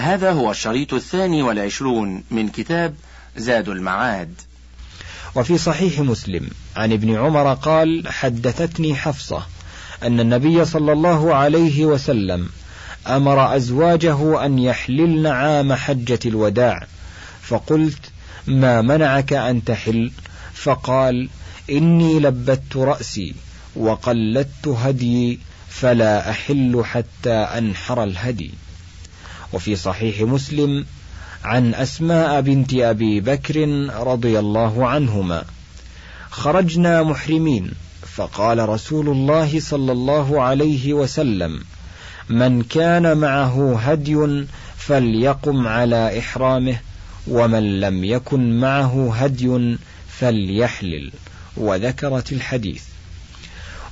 هذا هو الشريط الثاني والعشرون من كتاب زاد المعاد. وفي صحيح مسلم عن ابن عمر قال حدثتني حفصة أن النبي صلى الله عليه وسلم أمر أزواجه أن يحللن عام حجة الوداع فقلت ما منعك أن تحل؟ فقال إني لبت رأسي وقلدت هديي فلا أحل حتى أنحر الهدي. وفي صحيح مسلم عن أسماء بنت أبي بكر رضي الله عنهما. خرجنا محرمين فقال رسول الله صلى الله عليه وسلم من كان معه هدي فليقم على إحرامه ومن لم يكن معه هدي فليحلل. وذكرت الحديث.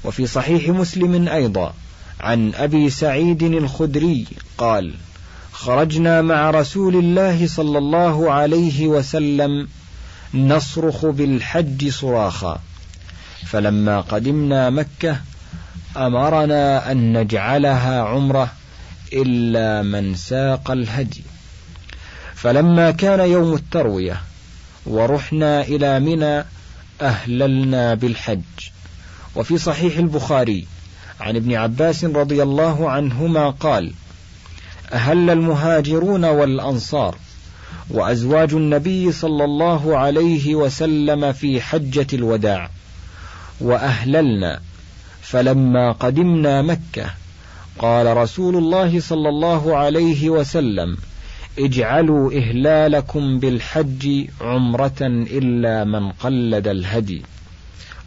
وفي صحيح مسلم أيضا عن أبي سعيد الخدري قال خرجنا مع رسول الله صلى الله عليه وسلم نصرخ بالحج صراخا. فلما قدمنا مكة أمرنا أن نجعلها عمرة إلا من ساق الهدي. فلما كان يوم التروية ورحنا إلى منى أهللنا بالحج. وفي صحيح البخاري عن ابن عباس رضي الله عنهما قال أهل المهاجرون والأنصار وأزواج النبي صلى الله عليه وسلم في حجة الوداع وأهللنا فلما قدمنا مكة قال رسول الله صلى الله عليه وسلم اجعلوا إهلالكم بالحج عمرة إلا من قلد الهدي.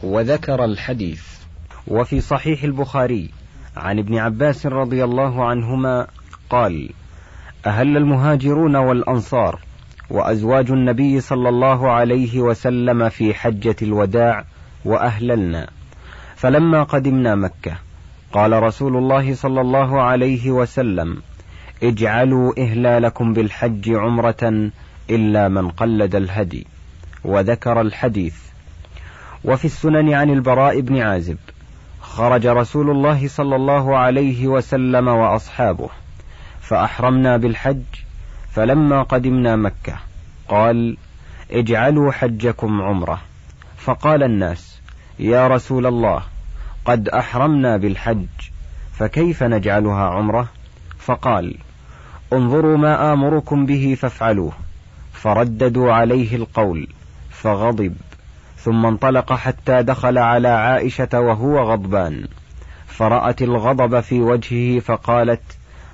وذكر الحديث. وفي صحيح البخاري عن ابن عباس رضي الله عنهما قال أهل المهاجرون والأنصار وأزواج النبي صلى الله عليه وسلم في حجة الوداع وأهللنا. فلما قدمنا مكة قال رسول الله صلى الله عليه وسلم اجعلوا إهلالكم بالحج عمرة إلا من قلد الهدي وذكر الحديث. وفي السنن عن البراء بن عازب خرج رسول الله صلى الله عليه وسلم وأصحابه. فأحرمنا بالحج فلما قدمنا مكة قال اجعلوا حجكم عمرة. فقال الناس يا رسول الله قد أحرمنا بالحج فكيف نجعلها عمرة؟ فقال انظروا ما آمركم به فافعلوه. فرددوا عليه القول فغضب ثم انطلق حتى دخل على عائشة وهو غضبان. فرأت الغضب في وجهه فقالت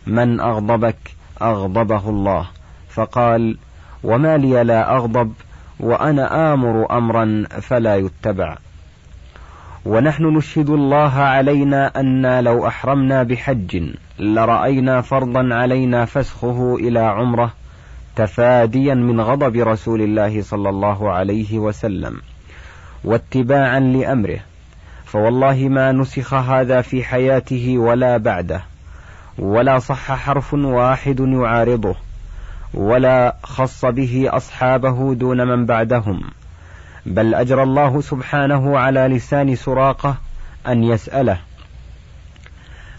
من أغضبك أغضبه الله. فقال وما لي لا أغضب وأنا آمر أمرا فلا يتبع. ونحن نشهد الله علينا أنا لو أحرمنا بحج لرأينا فرضا علينا فسخه إلى عمرة تفاديا من غضب رسول الله صلى الله عليه وسلم واتباعا لأمره. فوالله ما نسخ هذا في حياته ولا بعده. ولا صح حرف واحد يعارضه ولا خص به أصحابه دون من بعدهم. بل أجرى الله سبحانه على لسان سراقة أن يسأله.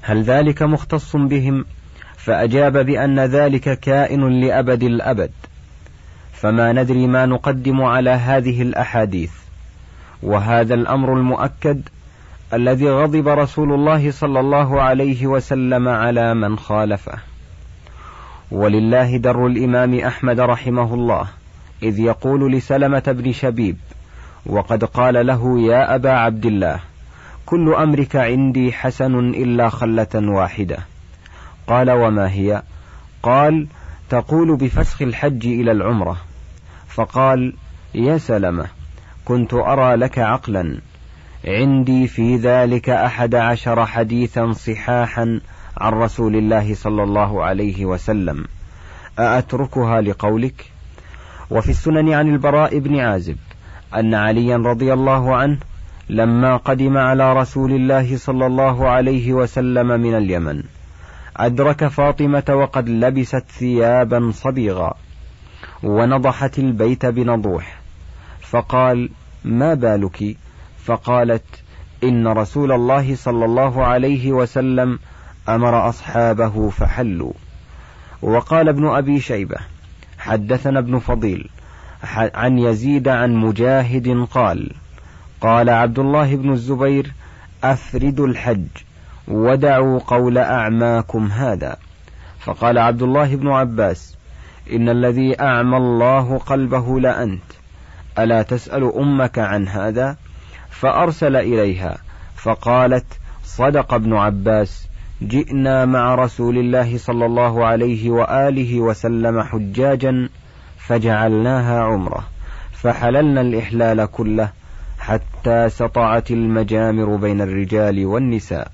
هل ذلك مختص بهم؟ فأجاب بأن ذلك كائن لأبد الأبد. فما ندري ما نقدم على هذه الأحاديث. وهذا الأمر المؤكد الذي غضب رسول الله صلى الله عليه وسلم على من خالفه. ولله در الإمام أحمد رحمه الله إذ يقول لسلمة بن شبيب وقد قال له يا أبا عبد الله كل أمرك عندي حسن إلا خلة واحدة. قال وما هي؟ قال تقول بفسخ الحج إلى العمرة. فقال يا سلمة كنت أرى لك عقلا. عندي في ذلك أحد عشر حديثا صحاحا عن رسول الله صلى الله عليه وسلم. أأتركها لقولك؟ وفي السنن عن البراء بن عازب أن عليا رضي الله عنه لما قدم على رسول الله صلى الله عليه وسلم من اليمن أدرك فاطمة وقد لبست ثيابا صبيغا ونضحت البيت بنضوح فقال ما بالك؟ فقالت إن رسول الله صلى الله عليه وسلم أمر أصحابه فحلوا. وقال ابن أبي شيبة حدثنا ابن فضيل عن يزيد عن مجاهد قال قال عبد الله بن الزبير أفردوا الحج ودعوا قول أعماكم هذا. فقال عبد الله بن عباس إن الذي أعمى الله قلبه لأنت ألا تسأل أمك عن هذا؟ فأرسل إليها فقالت صدق ابن عباس جئنا مع رسول الله صلى الله عليه وآله وسلم حجاجا فجعلناها عمرة فحللنا الإحلال كله حتى سطعت المجامر بين الرجال والنساء.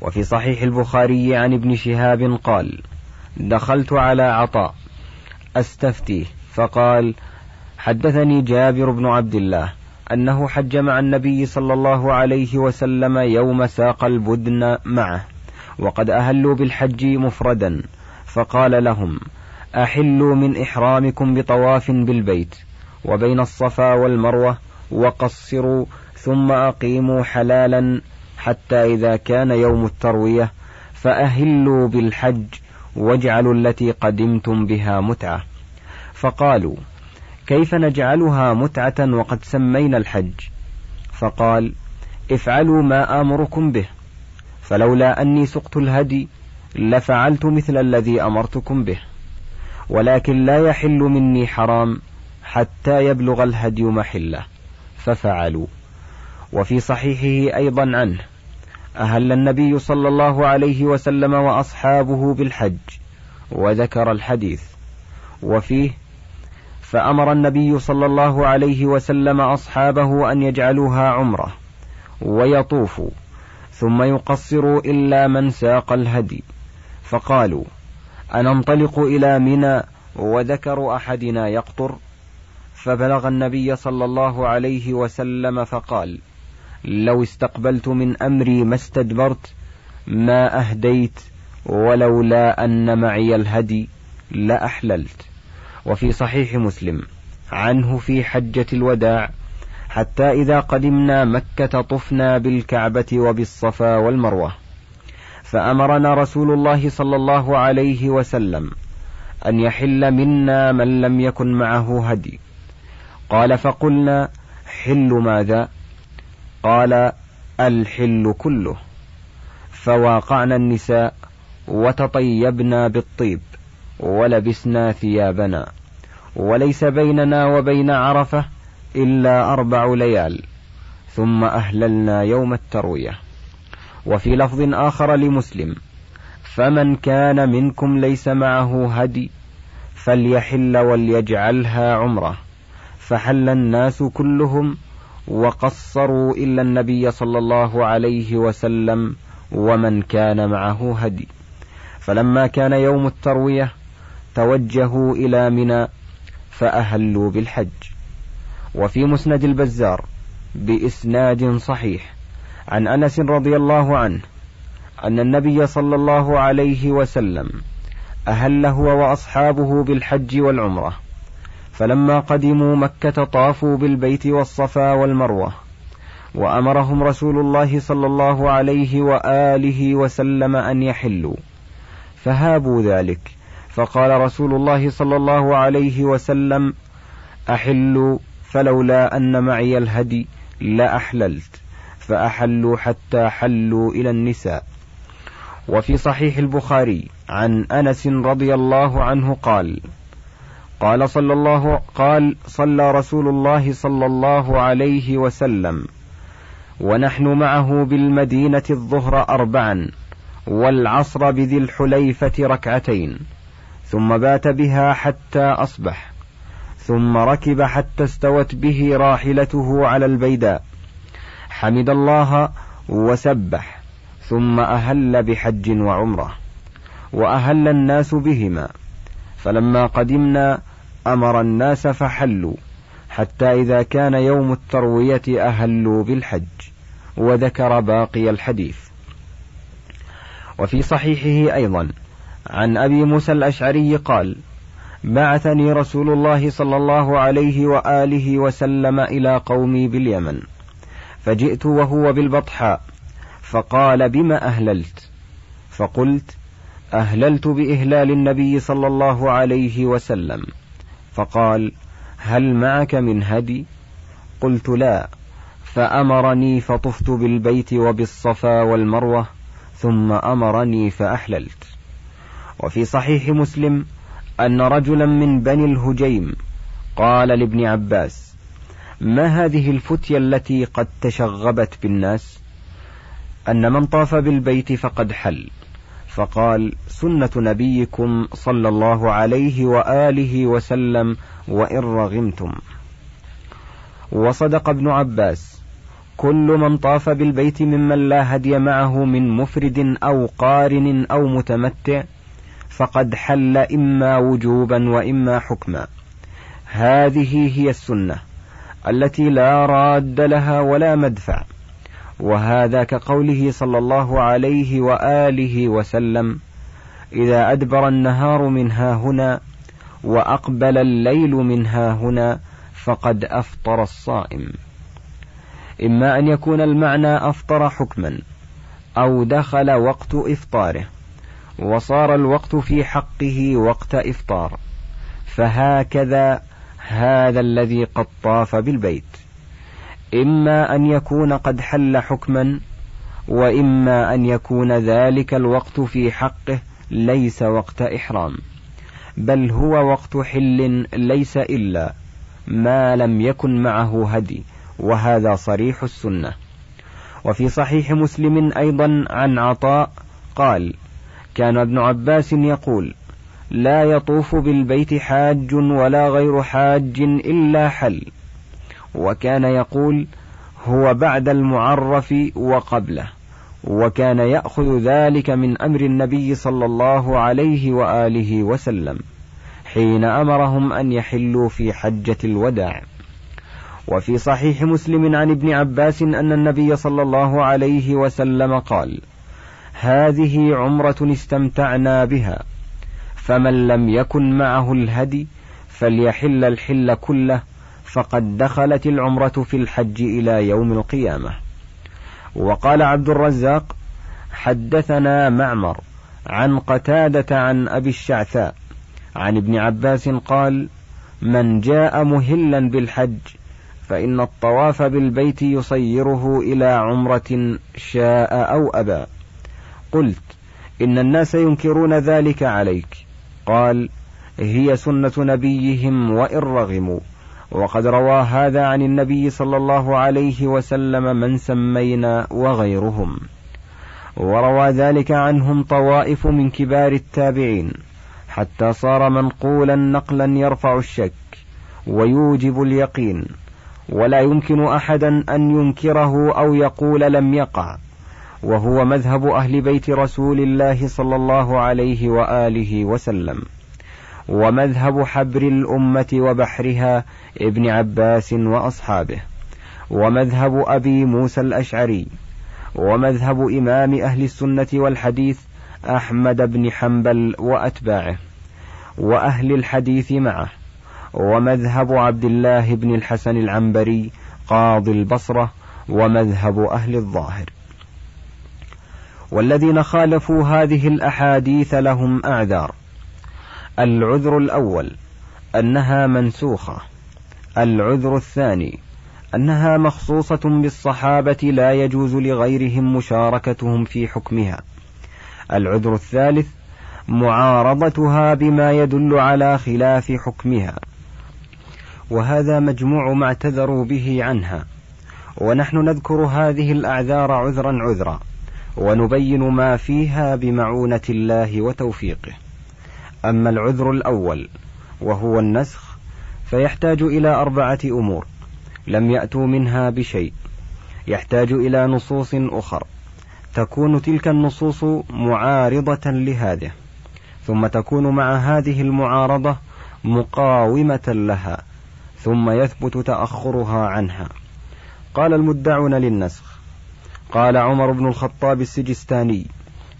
وفي صحيح البخاري عن ابن شهاب قال دخلت على عطاء أستفتيه فقال حدثني جابر بن عبد الله أنه حج مع النبي صلى الله عليه وسلم يوم ساق البدن معه وقد أهلوا بالحج مفردا فقال لهم أحلوا من إحرامكم بطواف بالبيت وبين الصفا والمروة وقصروا ثم أقيموا حلالا حتى إذا كان يوم التروية فأهلوا بالحج واجعلوا التي قدمتم بها متعة. فقالوا كيف نجعلها متعة وقد سمينا الحج؟ فقال افعلوا ما آمركم به فلولا أني سقت الهدي لفعلت مثل الذي أمرتكم به ولكن لا يحل مني حرام حتى يبلغ الهدي محلة ففعلوا. وفي صحيحه أيضا عنه أهل النبي صلى الله عليه وسلم وأصحابه بالحج وذكر الحديث وفيه فأمر النبي صلى الله عليه وسلم أصحابه أن يجعلوها عمرة ويطوفوا ثم يقصروا إلا من ساق الهدي. فقالوا أننطلق إلى منى وذكر أحدنا يقطر؟ فبلغ النبي صلى الله عليه وسلم فقال لو استقبلت من أمري ما استدبرت ما أهديت ولولا أن معي الهدي لأحللت. وفي صحيح مسلم عنه في حجة الوداع حتى إذا قدمنا مكة طفنا بالكعبة وبالصفا والمروة. فأمرنا رسول الله صلى الله عليه وسلم أن يحل منا من لم يكن معه هدي. قال فقلنا حل ماذا؟ قال الحل كله. فواقعنا النساء وتطيبنا بالطيب ولبسنا ثيابنا. وليس بيننا وبين عرفة إلا أربع ليال. ثم أهللنا يوم التروية. وفي لفظ آخر لمسلم فمن كان منكم ليس معه هدي فليحل وليجعلها عمرة. فحل الناس كلهم وقصروا إلا النبي صلى الله عليه وسلم ومن كان معه هدي. فلما كان يوم التروية توجهوا إلى منى فأهلوا بالحج. وفي مسند البزار بإسناد صحيح عن أنس رضي الله عنه أن النبي صلى الله عليه وسلم أهل هو وأصحابه بالحج والعمرة فلما قدموا مكة طافوا بالبيت والصفا والمروة وأمرهم رسول الله صلى الله عليه وآله وسلم أن يحلوا فهابوا ذلك. فقال رسول الله صلى الله عليه وسلم أحلوا فلولا أن معي الهدي لأحللت فأحلوا حتى حلوا إلى النساء. وفي صحيح البخاري عن أنس رضي الله عنه قال قال صلى الله قال صلى رسول الله صلى الله عليه وسلم ونحن معه بالمدينة الظهر أربعا والعصر بذي الحليفة ركعتين. ثم بات بها حتى أصبح ثم ركب حتى استوت به راحلته على البيداء. حمد الله وسبح ثم أهل بحج وعمرة وأهل الناس بهما. فلما قدمنا أمر الناس فحلوا حتى إذا كان يوم التروية أهلوا بالحج وذكر باقي الحديث. وفي صحيحه أيضا عن أبي موسى الأشعري قال بعثني رسول الله صلى الله عليه وآله وسلم إلى قومي باليمن فجئت وهو بالبطحاء فقال بما أهللت؟ فقلت أهللت بإهلال النبي صلى الله عليه وسلم. فقال هل معك من هدي؟ قلت لا فأمرني فطفت بالبيت وبالصفا والمروة ثم أمرني فأحللت. وفي صحيح مسلم أن رجلا من بني الهجيم قال لابن عباس ما هذه الفتية التي قد تشغبت بالناس؟ أن من طاف بالبيت فقد حل. فقال سنة نبيكم صلى الله عليه وآله وسلم وإن رغمتم. وصدق ابن عباس كل من طاف بالبيت ممن لا هدي معه من مفرد أو قارن أو متمتع فقد حل إما وجوبا وإما حكما. هذه هي السنة التي لا راد لها ولا مدفع وهذا كقوله صلى الله عليه وآله وسلم إذا أدبر النهار من ها هنا وأقبل الليل من ها هنا فقد أفطر الصائم. إما أن يكون المعنى أفطر حكما أو دخل وقت إفطاره. وصار الوقت في حقه وقت إفطار. فهكذا هذا الذي قد طاف بالبيت. إما أن يكون قد حل حكما وإما أن يكون ذلك الوقت في حقه ليس وقت إحرام. بل هو وقت حل ليس إلا ما لم يكن معه هدي وهذا صريح السنة. وفي صحيح مسلم أيضا عن عطاء قال كان ابن عباس يقول لا يطوف بالبيت حاج ولا غير حاج إلا حل. وكان يقول هو بعد المعرف وقبله. وكان يأخذ ذلك من أمر النبي صلى الله عليه وآله وسلم حين أمرهم أن يحلوا في حجة الوداع. وفي صحيح مسلم عن ابن عباس أن النبي صلى الله عليه وسلم قال هذه عمرة استمتعنا بها. فمن لم يكن معه الهدي فليحل الحل كله فقد دخلت العمرة في الحج إلى يوم القيامة. وقال عبد الرزاق حدثنا معمر عن قتادة عن أبي الشعثاء عن ابن عباس قال من جاء مهلا بالحج فإن الطواف بالبيت يصيره إلى عمرة شاء أو أبى. قلت إن الناس ينكرون ذلك عليك. قال هي سنة نبيهم وإن رغموا. وقد روى هذا عن النبي صلى الله عليه وسلم من سمينا وغيرهم. وروى ذلك عنهم طوائف من كبار التابعين حتى صار منقولا نقلا يرفع الشك ويوجب اليقين. ولا يمكن أحدا أن ينكره أو يقول لم يقع. وهو مذهب أهل بيت رسول الله صلى الله عليه وآله وسلم. ومذهب حبر الأمة وبحرها ابن عباس وأصحابه. ومذهب أبي موسى الأشعري. ومذهب إمام أهل السنة والحديث أحمد بن حنبل وأتباعه. وأهل الحديث معه. ومذهب عبد الله بن الحسن العنبري قاضي البصرة. ومذهب أهل الظاهر. والذين خالفوا هذه الأحاديث لهم أعذار العذر الأول أنها منسوخة العذر الثاني أنها مخصوصة بالصحابة لا يجوز لغيرهم مشاركتهم في حكمها. العذر الثالث معارضتها بما يدل على خلاف حكمها. وهذا مجموع ما اعتذروا به عنها. ونحن نذكر هذه الأعذار عذرا عذرا، ونبين ما فيها بمعونة الله وتوفيقه. أما العذر الأول وهو النسخ فيحتاج إلى أربعة أمور لم يأتوا منها بشيء. يحتاج إلى نصوص أخر. تكون تلك النصوص معارضة لهذه ثم تكون مع هذه المعارضة مقاومة لها ثم يثبت تأخرها عنها. قال المدعون للنسخ قال عمر بن الخطاب السجستاني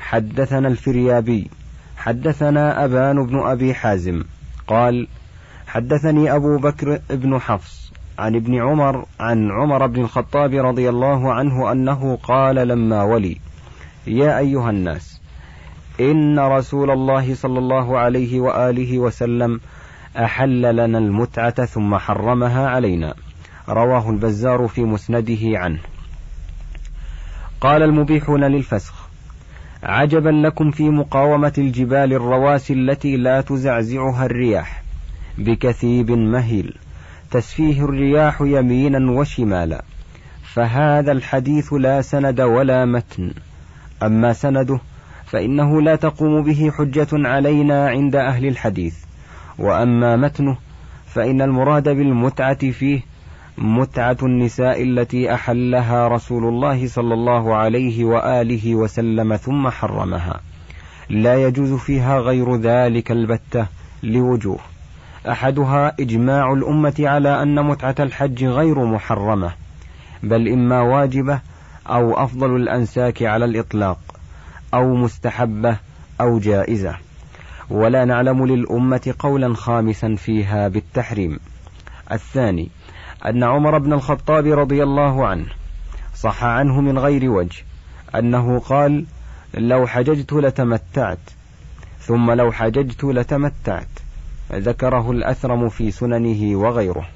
حدثنا الفريابي حدثنا أبان بن أبي حازم قال حدثني أبو بكر بن حفص عن ابن عمر عن عمر بن الخطاب رضي الله عنه أنه قال لما ولي يا أيها الناس إن رسول الله صلى الله عليه وآله وسلم أحل لنا المتعة ثم حرمها علينا. رواه البزار في مسنده عنه. قال المبيحون للفسخ عجبا لكم في مقاومة الجبال الرواسي التي لا تزعزعها الرياح بكثيب مهيل تسفيه الرياح يمينا وشمالا فهذا الحديث لا سند ولا متن أما سنده فإنه لا تقوم به حجة علينا عند أهل الحديث وأما متنه فإن المراد بالمتعة فيه متعة النساء التي أحلها رسول الله صلى الله عليه وآله وسلم ثم حرمها. لا يجوز فيها غير ذلك البتة لوجوه. أحدها إجماع الأمة على أن متعة الحج غير محرمة بل إما واجبة أو أفضل الأنساك على الإطلاق أو مستحبة أو جائزة. ولا نعلم للأمة قولا خامسا فيها بالتحريم. الثاني أن عمر بن الخطاب رضي الله عنه صح عنه من غير وجه أنه قال لو حججت لتمتعت. ثم لو حججت لتمتعت. ذكره الأثرم في سننه وغيره.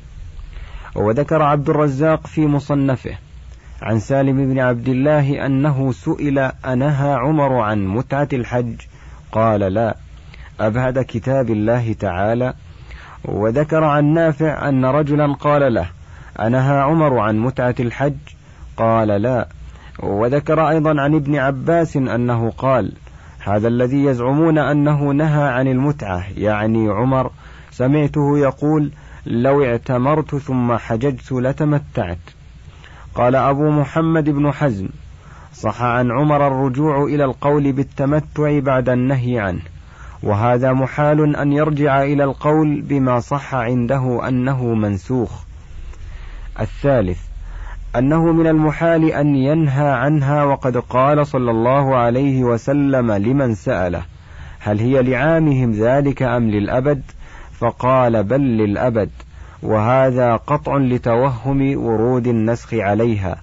وذكر عبد الرزاق في مصنفه عن سالم بن عبد الله أنه سئل أنهى عمر عن متعة الحج؟ قال لا أبعد كتاب الله تعالى وذكر عن نافع أن رجلا قال له أنهى عمر عن متعة الحج؟ قال لا. وذكر أيضا عن ابن عباس أنه قال هذا الذي يزعمون أنه نهى عن المتعة. يعني عمر سمعته يقول لو اعتمرت ثم حججت لتمتعت. قال أبو محمد بن حزم صح عن عمر الرجوع إلى القول بالتمتع بعد النهي عنه. وهذا محال أن يرجع إلى القول بما صح عنده أنه منسوخ. الثالث أنه من المحال أن ينهى عنها وقد قال صلى الله عليه وسلم لمن سأله هل هي لعامهم ذلك أم للأبد؟ فقال بل للأبد وهذا قطع لتوهم ورود النسخ عليها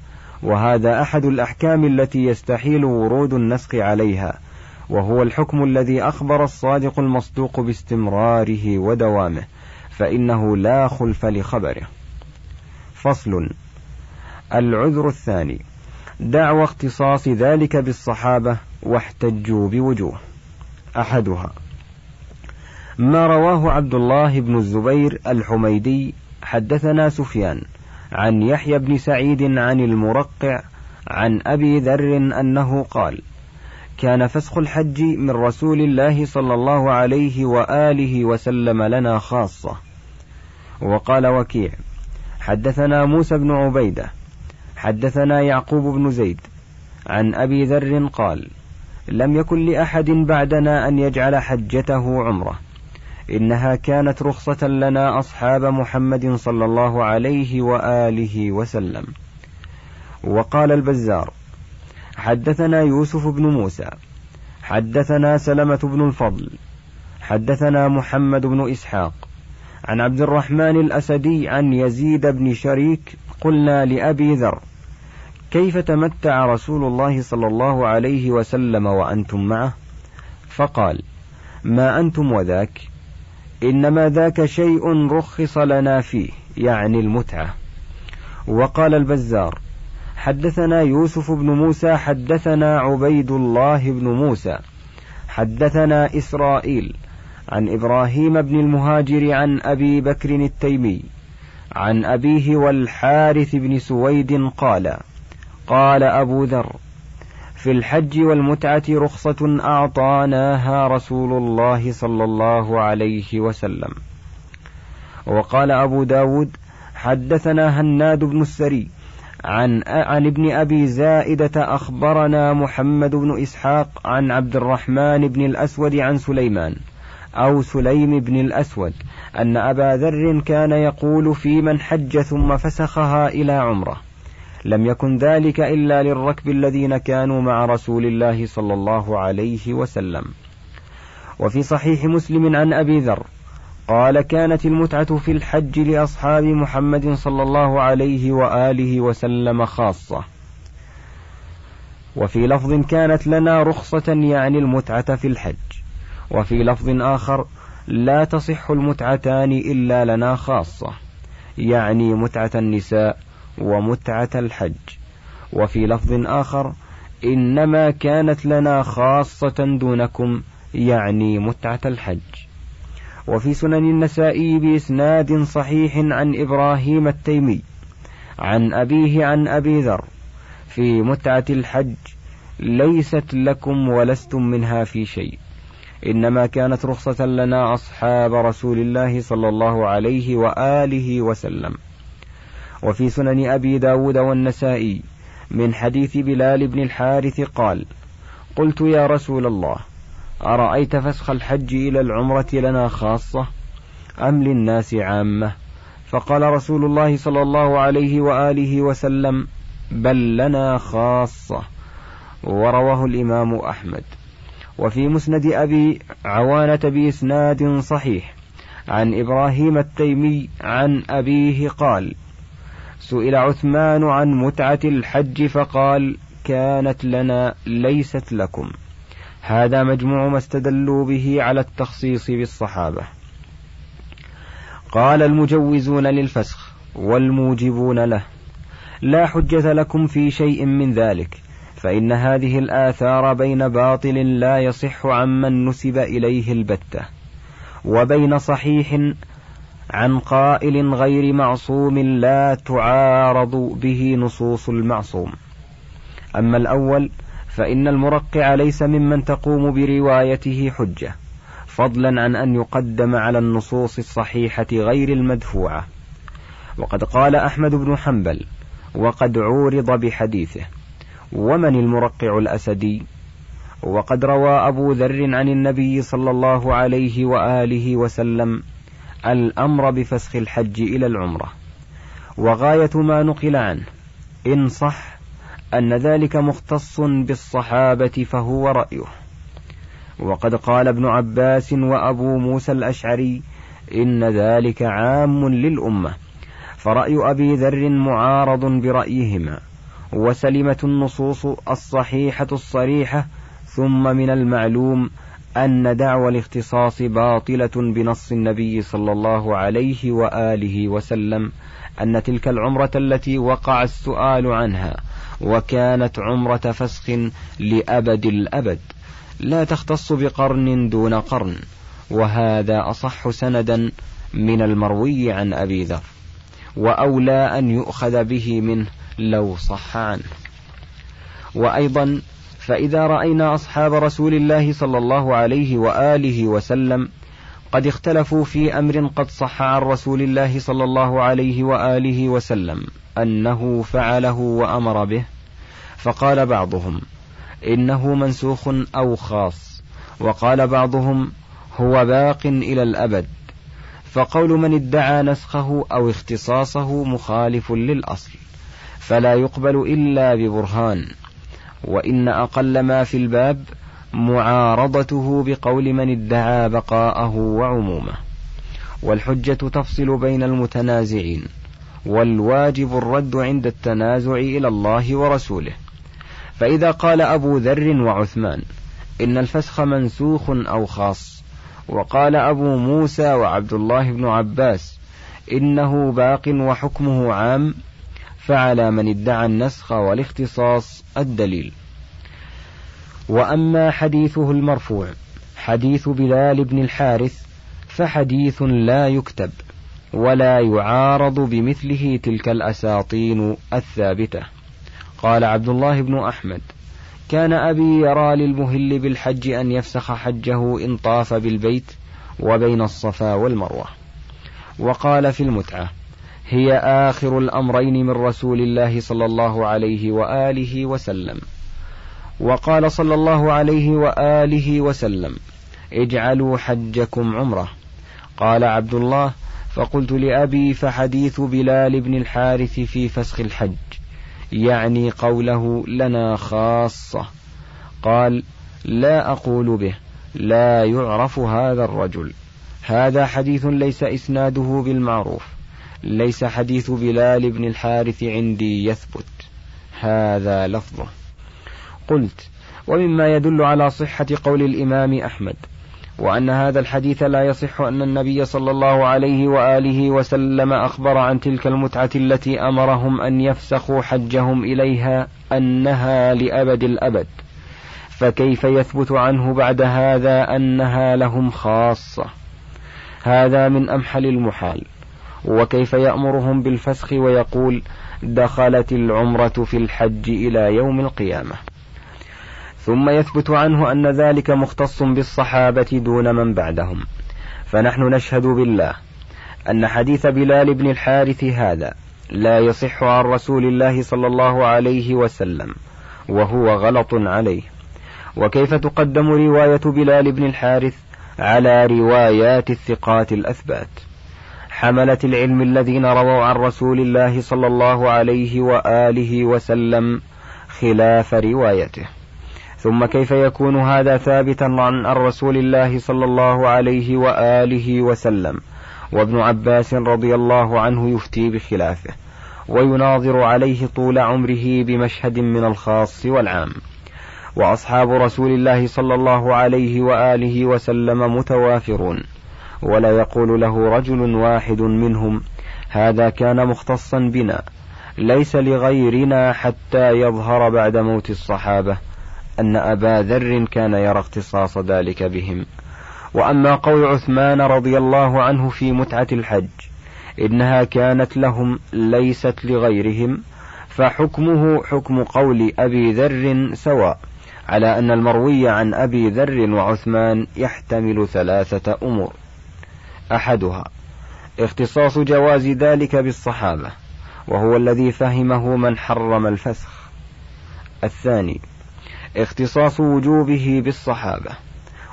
وهذا أحد الأحكام التي يستحيل ورود النسخ عليها. وهو الحكم الذي أخبر الصادق المصدوق باستمراره ودوامه فإنه لا خلف لخبره. فصل العذر الثاني دعوى اختصاص ذلك بالصحابة واحتجوا بوجوه. أحدها ما رواه عبد الله بن الزبير الحميدي حدثنا سفيان عن يحيى بن سعيد عن المرقع عن أبي ذر أنه قال كان فسخ الحج من رسول الله صلى الله عليه وآله وسلم لنا خاصة. وقال وكيع حدثنا موسى بن عبيدة حدثنا يعقوب بن زيد عن أبي ذر قال لم يكن لأحد بعدنا أن يجعل حجته عمرة. إنها كانت رخصة لنا أصحاب محمد صلى الله عليه وآله وسلم. وقال البزار حدثنا يوسف بن موسى حدثنا سلمة بن الفضل حدثنا محمد بن إسحاق عن عبد الرحمن الأسدي عن يزيد بن شريك قلنا لأبي ذر كيف تمتع رسول الله صلى الله عليه وسلم وأنتم معه؟ فقال ما أنتم وذاك إنما ذاك شيء رخص لنا فيه يعني المتعة. وقال البزار حدثنا يوسف بن موسى حدثنا عبيد الله بن موسى حدثنا إسرائيل عن إبراهيم بن المهاجر عن أبي بكر التيمي عن أبيه والحارث بن سويد قال قال أبو ذر في الحج والمتعة رخصة أعطاناها رسول الله صلى الله عليه وسلم. وقال أبو داود حدثنا هناد بن السري عن عن ابن أبي زائدة أخبرنا محمد بن إسحاق عن عبد الرحمن بن الأسود عن سليمان أو سليم بن الأسود أن أبا ذر كان يقول في من حج ثم فسخها إلى عمرة. لم يكن ذلك إلا للركب الذين كانوا مع رسول الله صلى الله عليه وسلم. وفي صحيح مسلم عن أبي ذر قال كانت المتعة في الحج لأصحاب محمد صلى الله عليه وآله وسلم خاصة. وفي لفظ كانت لنا رخصة يعني المتعة في الحج. وفي لفظ آخر لا تصح المتعتان إلا لنا خاصة. يعني متعة النساء ومتعة الحج. وفي لفظ آخر إنما كانت لنا خاصة دونكم يعني متعة الحج. وفي سنن النسائي بإسناد صحيح عن إبراهيم التيمي عن أبيه عن أبي ذر في متعة الحج ليست لكم ولستم منها في شيء إنما كانت رخصة لنا أصحاب رسول الله صلى الله عليه وآله وسلم. وفي سنن أبي داود والنسائي من حديث بلال بن الحارث قال قلت يا رسول الله أرأيت فسخ الحج إلى العمرة لنا خاصة أم للناس عامة؟ فقال رسول الله صلى الله عليه وآله وسلم بل لنا خاصة. ورواه الإمام أحمد. وفي مسند أبي عوانة بإسناد صحيح عن إبراهيم التيمي عن أبيه قال سئل عثمان عن متعة الحج فقال كانت لنا ليست لكم. هذا مجموع ما استدلوا به على التخصيص بالصحابة. قال المجوزون للفسخ والموجبون له لا حجة لكم في شيء من ذلك فإن هذه الآثار بين باطل لا يصح عمن نسب إليه البتة وبين صحيح عن قائل غير معصوم لا تعارض به نصوص المعصوم. أما الأول فإن المرقع ليس ممن تقوم بروايته حجة فضلا عن أن يقدم على النصوص الصحيحة غير المدفوعة. وقد قال أحمد بن حنبل وقد عورض بحديثه ومن المرقع الأسدي؟ وقد روى أبو ذر عن النبي صلى الله عليه وآله وسلم الأمر بفسخ الحج إلى العمرة. وغاية ما نقل عنه إن صح أن ذلك مختص بالصحابة فهو رأيه. وقد قال ابن عباس وأبو موسى الأشعري إن ذلك عام للأمة. فرأي أبي ذر معارض برأيهما وسلمت النصوص الصحيحة الصريحة ثم من المعلوم أن دعوى الاختصاص باطلة بنص النبي صلى الله عليه وآله وسلم أن تلك العمرة التي وقع السؤال عنها وكانت عمرة فسخ لأبد الأبد. لا تختص بقرن دون قرن وهذا أصح سندا من المروي عن أبي ذر وأولى أن يؤخذ به منه لو صح عنه وأيضا فإذا رأينا أصحاب رسول الله صلى الله عليه وآله وسلم قد اختلفوا في أمر قد صح عن رسول الله صلى الله عليه وآله وسلم. أنه فعله وأمر به فقال بعضهم إنه منسوخ أو خاص وقال بعضهم هو باق إلى الأبد فقول من ادعى نسخه أو اختصاصه مخالف للأصل فلا يقبل إلا ببرهان وإن أقل ما في الباب معارضته بقول من ادعى بقاءه وعمومه والحجة تفصل بين المتنازعين. والواجب الرد عند التنازع إلى الله ورسوله. فإذا قال أبو ذر وعثمان إن الفسخ منسوخ أو خاص وقال أبو موسى وعبد الله بن عباس إنه باق وحكمه عام فعلى من ادعى النسخ والاختصاص الدليل. وأما حديثه المرفوع حديث بلال بن الحارث فحديث لا يكتب. ولا يعارض بمثله تلك الأساطين الثابتة. قال عبد الله بن أحمد كان أبي يرى للمهل بالحج أن يفسخ حجه إن طاف بالبيت وبين الصفا والمروة. وقال في المتعة هي آخر الأمرين من رسول الله صلى الله عليه وآله وسلم. وقال صلى الله عليه وآله وسلم اجعلوا حجكم عمرة. قال عبد الله فقلت لأبي فحديث بلال بن الحارث في فسخ الحج يعني قوله لنا خاصة. قال لا أقول به لا يعرف هذا الرجل. هذا حديث ليس إسناده بالمعروف. ليس حديث بلال بن الحارث عندي يثبت. هذا لفظه. قلت ومما يدل على صحة قول الإمام أحمد وأن هذا الحديث لا يصح أن النبي صلى الله عليه وآله وسلم أخبر عن تلك المتعة التي أمرهم أن يفسخوا حجهم إليها أنها لأبد الأبد. فكيف يثبت عنه بعد هذا أنها لهم خاصة؟ هذا من أمحل المحال. وكيف يأمرهم بالفسخ ويقول دخلت العمرة في الحج إلى يوم القيامة؟ ثم يثبت عنه أن ذلك مختص بالصحابة دون من بعدهم. فنحن نشهد بالله أن حديث بلال بن الحارث هذا لا يصح عن رسول الله صلى الله عليه وسلم وهو غلط عليه. وكيف تقدم رواية بلال بن الحارث على روايات الثقات الأثبات؟ حملة العلم الذين رووا عن رسول الله صلى الله عليه وآله وسلم خلاف روايته. ثم كيف يكون هذا ثابتا عن رسول الله صلى الله عليه وآله وسلم؟ وابن عباس رضي الله عنه يفتي بخلافه ويناظر عليه طول عمره بمشهد من الخاص والعام. وأصحاب رسول الله صلى الله عليه وآله وسلم متوافرون ولا يقول له رجل واحد منهم هذا كان مختصا بنا ليس لغيرنا حتى يظهر بعد موت الصحابة. أن أبا ذر كان يرى اختصاص ذلك بهم. وأما قول عثمان رضي الله عنه في متعة الحج إنها كانت لهم ليست لغيرهم فحكمه حكم قول أبي ذر سواء على أن المروي عن أبي ذر وعثمان يحتمل ثلاثة أمور. أحدها اختصاص جواز ذلك بالصحابة وهو الذي فهمه من حرم الفسخ. الثاني اختصاص وجوبه بالصحابة.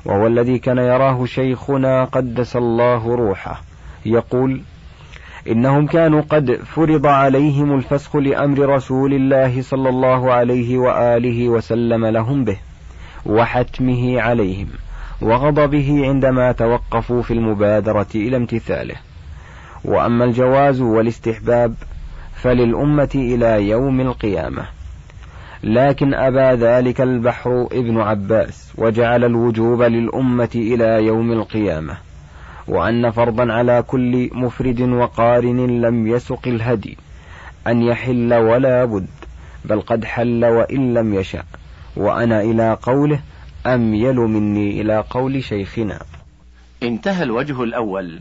وهو الذي كان يراه شيخنا قدس الله روحه. يقول إنهم كانوا قد فرض عليهم الفسخ لأمر رسول الله صلى الله عليه وآله وسلم لهم به وحتمه عليهم وغضبه عندما توقفوا في المبادرة إلى امتثاله. وأما الجواز والاستحباب فللأمة إلى يوم القيامة. لكن أبى ذلك البحر ابن عباس وجعل الوجوب للأمة إلى يوم القيامة وأن فرضا على كل مفرد وقارن لم يسق الهدي أن يحل ولا بد بل قد حل وإن لم يشأ وأنا إلى قوله أميل مني إلى قول شيخنا. انتهى الوجه الأول.